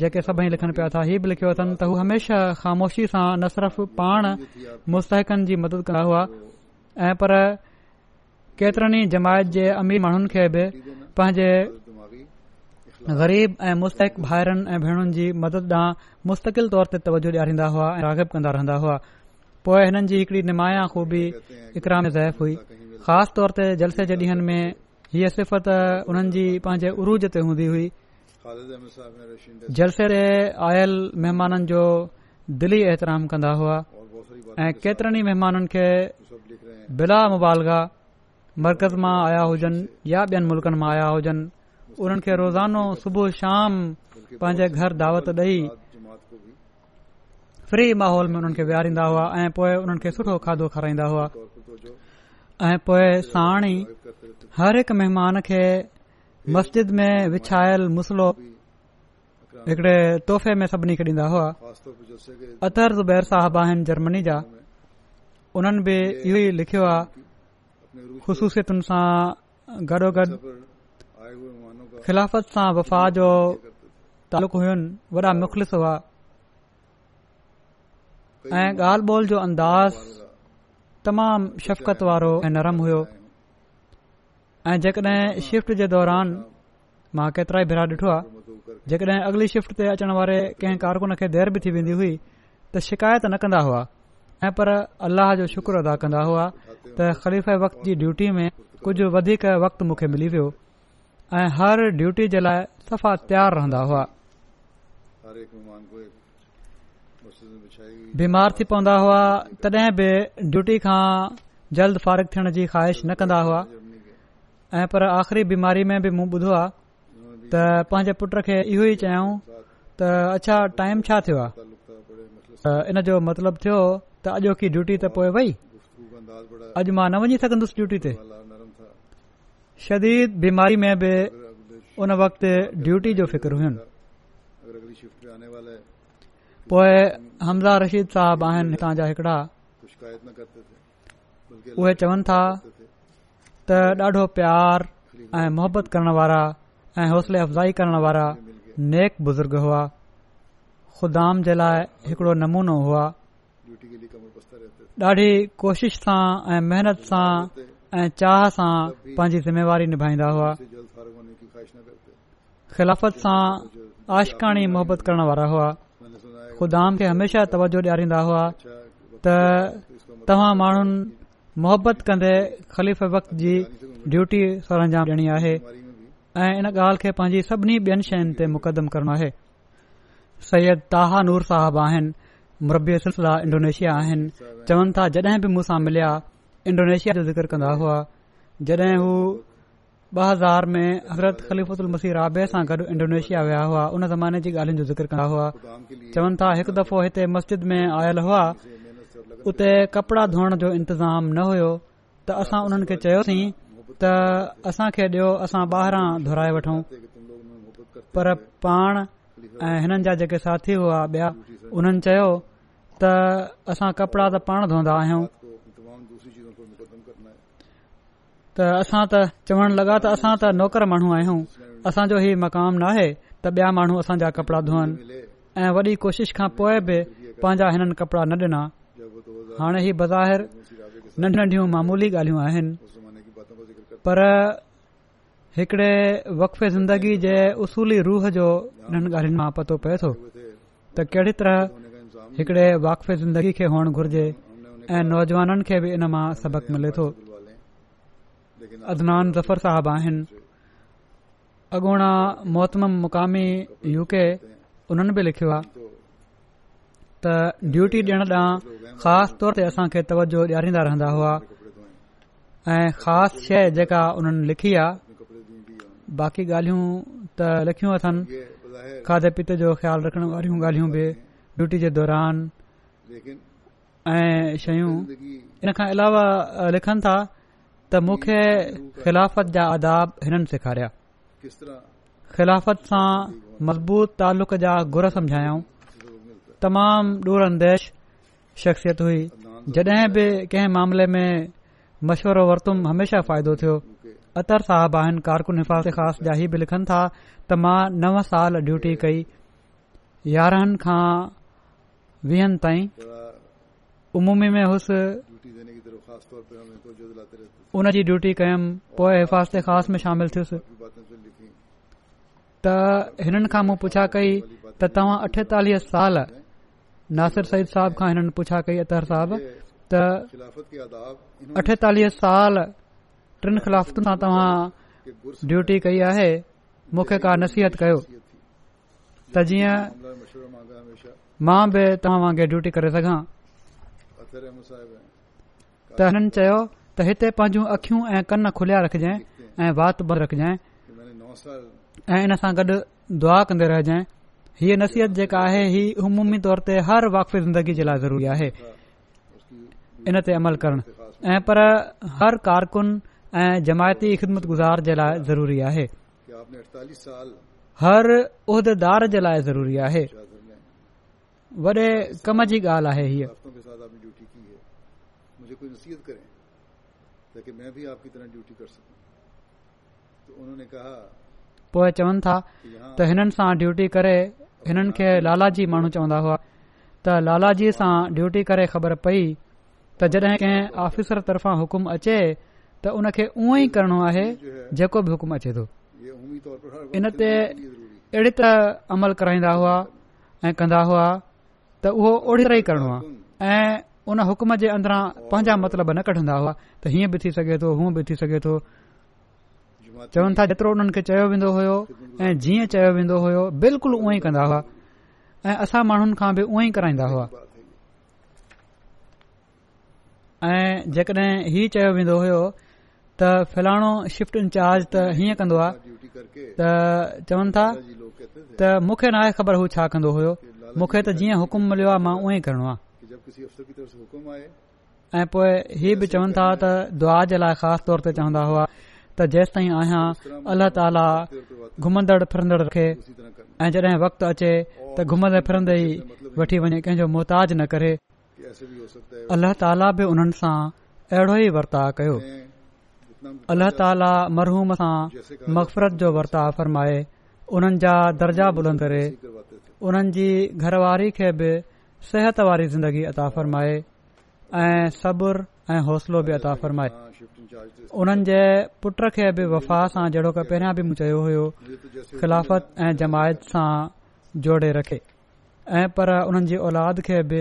जेके सभई लिखनि पिया था ही बि लिखियो अथनि त हमेशा ख़ामोशी सां न सिर्फ़ पाण मुस्तकनि जी मदद कंदा हुआ ऐं पर केतिरनि जमायत जे अमीर माण्हुनि खे बि पंहिंजे ग़रीब ऐं मुस्तक़रुनि भेन जी मदद ॾांहुं मुस्तक़िल तौर ते तवजो ॾियारींदा हुआ ऐं रागिब कंदा रहंदा हुआ पोइ हिननि जी हिकड़ी निमाया ख़ूबी इकराम ज़ाइफ़ हुई ख़ासि तौर ते जलसे जे ॾींहनि में हीअ सिफ़त उन्हनि जी पंहिंजे उरूज ते हूंदी हुई जलसे ते आयल महिमाननि जो दिली एतराम कंदा हुआ ऐं केतिरनि ई महिमाननि खे बिला मुबालगा मर्कज़ मां आया हुजनि या ॿियनि मुल्क़नि मां आया हुजनि उन्हनि खे रोज़ानो सुबुह शाम पंहिंजे घर दावत ॾेई फ्री माहौल में उन्हनि खे वेहारींदा हुआ ऐं पोए उन्हनि खे सुठो खाधो खाराईंदा हुआ ऐं पोए हर हरक महिमान खे मस्जिद में विछायल मुसलो हिकड़े तोहफ़े में सभिनी खे ॾींदा हुआ अतर ज़ुबैर साहब आहिनि जर्मनी जा उन्हनि बि इहो ई लिखियो आहे ख़ुशूसियतुनि सां गॾो ख़िलाफ़त सां वफ़ा जो तालुक़ु हुयु वॾा मुख़लिस हुआ ऐं ॻाल्हि बोल जो अंदाज़ तमामु शफ़क़त वारो ऐं नरमु हुयो ऐं जेकड॒हिं शिफ्ट जे दौरान मां केतिरा ई भेरा ॾिठो आहे जेकड॒हिं अगली शिफ्ट ते अचण वारे कंहिं कारकुन खे देर बि थी वेंदी हुई त शिकायत न कंदा हुआ ऐं पर अल्लाह जो शुक्र अदा कंदा हुआ त ख़लीफ़ वक़्त जी ड्यूटी में कुझु वधीक वक़्तु मूंखे मिली वियो ऐं हर ड्यूटी जे लाइ सफ़ा तयार रहंदा हुआ बीमार थी पवंदा हुआ तॾहिं बि ड्यूटी खां जल्द फारिग थियण जी ख़्वाहिश न कंदा हुआ ऐं पर आख़िरी बीमारी में बि मूं ॿुधो आहे त पंहिंजे पुट खे इहो ई चयऊं त अच्छा टाइम छा थियो आहे इन जो मतिलबु थियो त अॼोकी ड्यूटी त पोए वई अॼु मां न वञी सघंदुसि ड्यूटी ते شدید बीमारी में बि उन वक़्त ड्यूटी जो فکر ہوئن پوئے हमज़ा रशीद صاحب आहिनि हितां जा हिकिड़ा उहे चवनि था त ॾाढो प्यार محبت मोहबत करण वारा ऐं हौसले अफ़ज़ाई करण वारा नेक बुज़ुर्ग हुआ ख़ुदाम जे लाइ हिकिड़ो नमूनो हुआ ॾाढी कोशिश सां मेहनत ऐं चाह सां पांजी ज़िमेवारी निभाईंदा हुआ ख़िलाफ़त सां आशकाणी मोहबत करण वारा हुआ ख़ुदाम खे हमेशा तवजो ॾियारींदा हुआ त तव्हां माण्हुनि मुहबत कंदे ख़लीफ़ वक्त जी ड्यूटी सरंजाम ॾियणी आहे ऐं इन ॻाल्हि खे पंहिंजी सभिनी ॿियनि शयुनि ते मुक़दम करणो आहे सैयद ताहा नूर साहब आहिनि मुरबी सिलसिला इंडोनेशिया आहिनि चवनि था जॾहिं बि मूंसां मिलिया इंडोनेशिया जो ज़िक्र कंदा हुआ जॾहिं हू ॿ हज़ार में हज़रत खलीफ़दुल मसीह राबे सां गॾु इंडोनेशिया विया हुआ उन ज़माने जी ॻाल्हियुनि जो ज़िक्र कंदा हुआ चवनि था हिकु दफ़ो हिते मस्जिद में आयल हुआ उते कपड़ा धोइण जो इंतज़ाम न हुयो त असां उन्हनि खे चयोसीं त असां खे ॾियो असां ॿाहिरां वठूं पर पाण ऐं हिननि जा जेके साथी हुआ ॿिया उन्हनि चयो त असां कपड़ा त पाण धोंदा त असां त चवण लगा त असां त नौकर माण्हू आहियूं असांजो ही मक़ाम नाहे त ॿिया माण्हू असां जा कपड़ा धोअनि ऐं वॾी कोशिश खां पोइ बि पंहिंजा हिननि कपड़ा न ॾिना हाणे ही बज़ाहिर नंढ नंढियूं मामूली ॻाल्हियूं आहिनि पर हिकड़े वकफ़े ज़िंदगी जे उसूली रूह जो हिननि ॻाल्हियुनि मां पतो पए थो त कहिड़ी तरह हिकड़े वाक़फ़े ज़िंदगी खे हुअण घुर्जे ऐं नौजवाननि खे बि इन मां सबक़ु मिले थो अदनान ज़फर साहब आहिनि अगूणा मोहतम मुकामी यू के उन्हनि बि लिखियो आहे त ड्यूटी डि॒यण ॾांहुं ख़ासि तौर ते असां खे तवजो ॾियारींदा रहंदा हुआ ऐं ख़ासि शइ जेका उन लिखी आहे बाक़ी ॻाल्हियूं त लिखियूं अथनि खाधे पीते जो ख़्यालु रखण वारियूं ॻाल्हियूं बि ड्यूटी जे दौरान ऐं शयूं इन खां अलावा लिखनि था त मूंखे ख़िलाफ़त जा आदाब हिननि सेखारिया ख़िलाफ़त सां मज़बूत तालुक़ जा गुर समुझायऊं तमामु दूरंदेश शख़्सियत हुई जॾहिं बि कंहिं मामले में मशवरो वरितुमि हमेशा फ़ाइदो थियो अतर साहिब आहिनि कारकुन हिफ़ाज़त ख़ासि जा इहे बि लिखनि था त मां नव साल ड्यूटी कई यारहनि खां वीहनि ताईं उमूमी में उन हुनजी ड्यूटी कयमि पोए हिफ़तास में शामिल थियुसि त हिननि खां मूं पुछा कई त तव्हां अठेतालीह साल नासिर सईद साहिब खां हिननि पुछा कई अतहर साहिब त अठेतालीह साल टिनि ख़िलाफ़तुनि तव्हां ड्यूटी कई आहे मूंखे का नसीहत कयो त जीअं मां बि तव्हांगे ड्यूटी करे सघां त हिन चयो त हिते पंहिंजूं अखियूं ऐं कन खुलिया रखजांइ ऐं वात भर रखजांइ ऐं इन सां गॾु दुआ कंदे रहिजांइ हीअ नसीहत जेका आहे हीउ हमूमी तौर ते हर वाकफ़ी ज़िंदगी जे लाइ ज़रूरी आहे इन ते अमल करणु पर हर कारकुन ऐं जमायती ख़िदमत गुज़ार जे लाइ ज़रूरी आहे हर उहिदेदार जे लाइ ज़रूरी आहे वॾे कम जी ॻाल्हि आहे हीअ مجھے کوئی نصیحت کریں تاکہ میں بھی آپ کی طرح ڈیوٹی کر سکوں تو انہوں نے کہا پوئے چون تھا تو ہنن سان ڈیوٹی کرے ہنن کے لالا جی مانو چوندہ ہوا تو لالا جی سان ڈیوٹی کرے خبر پئی تو جدیں کہیں آفیسر طرفا حکم اچے تو ان کے اون ہی کرنو ہے جو بھی حکم اچے تو ان تے اڑی طرح عمل کرائندہ ہوا اے کندا ہوا تو وہ اڑی طرح ہی کرنو ہے उन हुकुम जे अंदरां पांजा मतिलब न कढंदा हुआ त हीअं बि थी सघे त बि थी सघे चवन था जेतिरो उन्हनि खे चयो वेंदो हो ऐं जीअं चयो वेंदो हो बिल्कुल उहोई कंदा हुआ ऐ असां माण्हुनि खां बि उहो ई कराईंदा हा ऐ जेकड॒ ही चयो वेंदो हो त फलाणो शिफ्ट इंचार्ज त हीअं कंदो त चवन था त मूंखे नाहे ख़बर हू छा कंदो हो मूंखे त जीअं हुकुम मिलियो आ मां उ करणो आ ऐं पोइ ही बि चवनि था त दुआ लाइ ख़ासि तौर ते चवंदा हुआ त जेसिताईं आहियां अल्ल्ह ताला घुमंदड़ फिरंदड़ रखे ऐं जॾहिं वक़्तु अचे त घुमंदे फिरंदे वठी वञे कंहिंजो मोहताज न करे ताला बि उन्हनि सां अहिड़ो ई वर्ता कयो अल्लाह ताला मरहूम सां मक़फ़रत जो वर्ता फ़रमाए उन्हनि जा दर्जा बुलंदे उन्हनि जी घरवारी खे बि सिहत वारी ज़िंदगी अताफ़रमाए ऐं सबुर ऐं हौसलो बि अताफ़रमाए उन्हनि जे पुट खे बि वफ़ा सां जहिड़ो की पहिरियां बि मूं चयो हुयो खिलाफ़त ऐं जमायत सां जोड़े रखे ऐं पर उन्हनि जी औलाद खे बि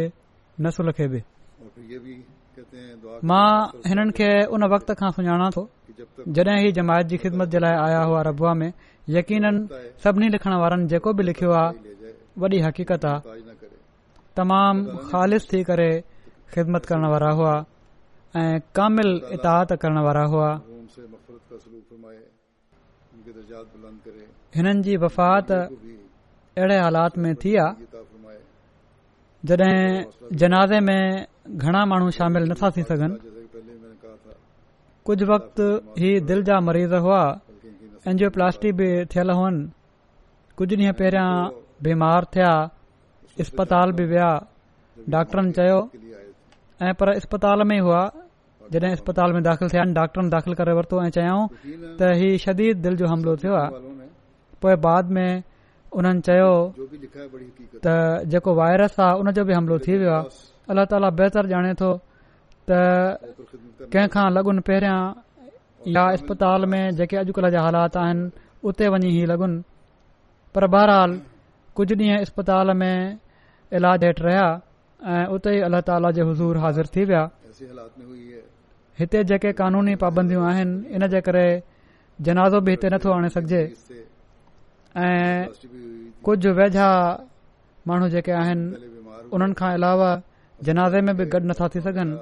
नसुल खे बि मां हिननि खे उन वक़्त खां सुञाणा थो ही जमायत जी ख़िदमत जे लाइ आया हुआ रबुआ में यकीननि सभिनी लिखण वारनि जेको बि लिखियो आहे वॾी हक़ीक़त आहे तमामु ख़ालि थी करे ख़िदमत करण वारा हुआ ऐं कामिल इता त करण वारा हुआ हिननि जी वफ़ात अहिड़े हालात में थी आहे जॾहिं जनाज़े में घणा माण्हू शामिल नथा थी सघनि कुझु वक़्त ही दिलि जा मरीज़ हुआ एनजीओप्लास्टी बि थियल हुअनि कुझु ॾींहं पहिरियां बीमार थिया इस्पताल बि विया डॉक्टरनि चयो ऐं पर इस्पताल में ई हुआ जॾहिं इस्पताल में दाख़िल थिया डॉक्टरनि दाखिल करे वरितो ऐं चयाऊं त ही शदी दिलि जो हमिलो थियो आहे पोइ बाद में उन्हनि चयो त जेको वायरस आहे उन जो बि हमिलो थी वियो आहे अल्लाह ताला बहितर ॼाणे थो त कंहिंखां लॻुनि पहिरियां या अस्पताल में जेके अॼुकल्ह जा हालात आहिनि उते वञी ई लॻुनि पर बहरहाल कुझ ॾींहुं इस्पताल में इलाज हेठि रहिया ऐं उते ई अला ताला जे हज़ूर हाज़िर थी विया हिते जेके कानूनी पाबंदियूं आहिनि इन जे करे जनाज़ो बि हिते नथो आणे सघजे ऐं कुझ वेझा माण्हू जेके आहिनि उन्हनि खां अलावा जनाज़े में बि गॾु नथा थी सघनि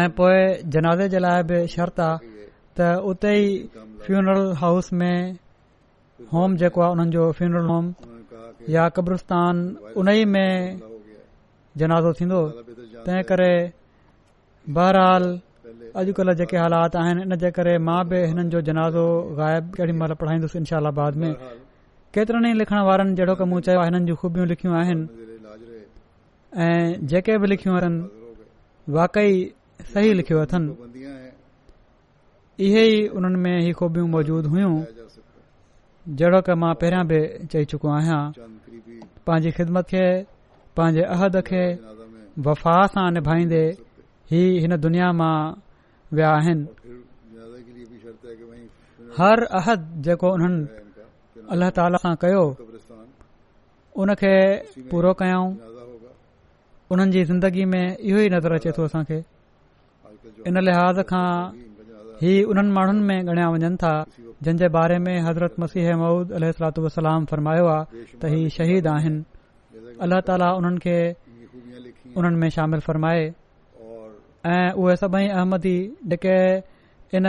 ऐं पोए जनाज़े जे लाइ बि शर्त आहे त उते ई फ्यूनरल हाउस में होम जेको आहे हुननि जो फ्यूनरल होम या कब्रस्तान उन ई में जनाज़ो थींदो तंहिं करे बहरहाल अॼु कल जेके हालात आहिनि इनजे करे मां बि हिननि जो जनाज़ो ग़ाइब केॾी महिल पढ़ाईंदुसि बाद में केतिरनि ई लिखण वारनि जहिड़ो की मूं चयो हिननि जी खूबियूं लिखियूं आहिनि ऐं जेके बि लिखियूं आहिनि वाकई सही लिखियो अथनि इहे ई में ही ख़ूबियूं मौजूद हुइयूं जहिड़ो की मां पहिरियां बि चई चुको आहियां पंहिंजी ख़िदमत खे पंहिंजे अहद खे वफ़ा सां निभाईंदे ही हिन दुनिया मां विया आहिनि हर अहद जेको उन्हनि अलाह ताला खां कयो उन खे पूरो कयऊं उन्हनि जी ज़िंदगी में इहो ई नज़र अचे थो असांखे इन लिहाज़ खां ही उन्हनि माण्हुनि में ॻणया वञनि था जिन जे बारे में हज़रत मसीह महुूद अल सलाम फ़रमायो आहे त ही शहीद आहिनि अल्लाह ताला उन्हनि खे उन्हनि में शामिल फ़रमाए ऐं उहे सभई अहमदी जेके इन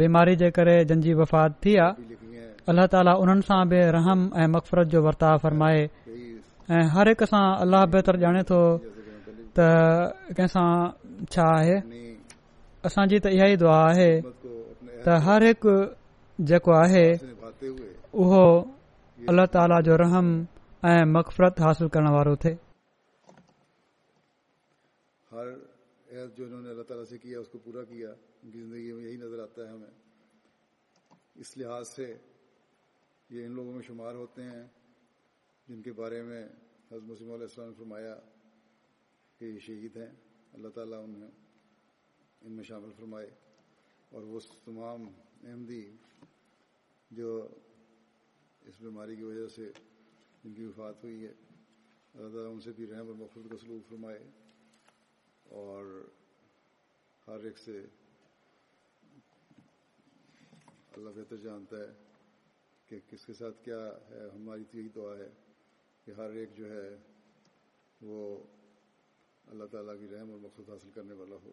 बीमारी जे करे जंहिंजी वफ़ात थी आहे अल्लाह ताला उन्हनि सां बि रहम ऐं मक़फ़रत जो वर्ताव फ़रमाए ऐं हर हिक सां अलाह बहितर ॼाणे थो त कंहिं छा आहे असांजी त इहा ई दुआ आहे त हर हिकु जेको आहे उहो अल्ला ताला जो रहम ऐं मक़फ़रत हासिल करण वारो थिए हर ऐज़ जो इन्होंने अल्लाह ताला से किया उसको पूरा किया उनकी ज़िंदगी में यही नज़र आता है हमें इस लिहाज से ये इन लोगों में शुमार होते हैं जिनके बारे में हज़रत मुसलम फरमाया कि ये शहीद हैं अल्लाह ताला उन्हें ان میں شامل فرمائے اور وہ تمام احمدی جو اس بیماری کی وجہ سے ان کی وفات ہوئی ہے اللہ تعالیٰ ان سے بھی رحم اور مخصوص کا سلوک فرمائے اور ہر ایک سے اللہ بہتر جانتا ہے کہ کس کے ساتھ کیا ہے ہماری تو یہی دعا ہے کہ ہر ایک جو ہے وہ اللہ تعالیٰ کی رحم اور مقصد حاصل کرنے والا ہو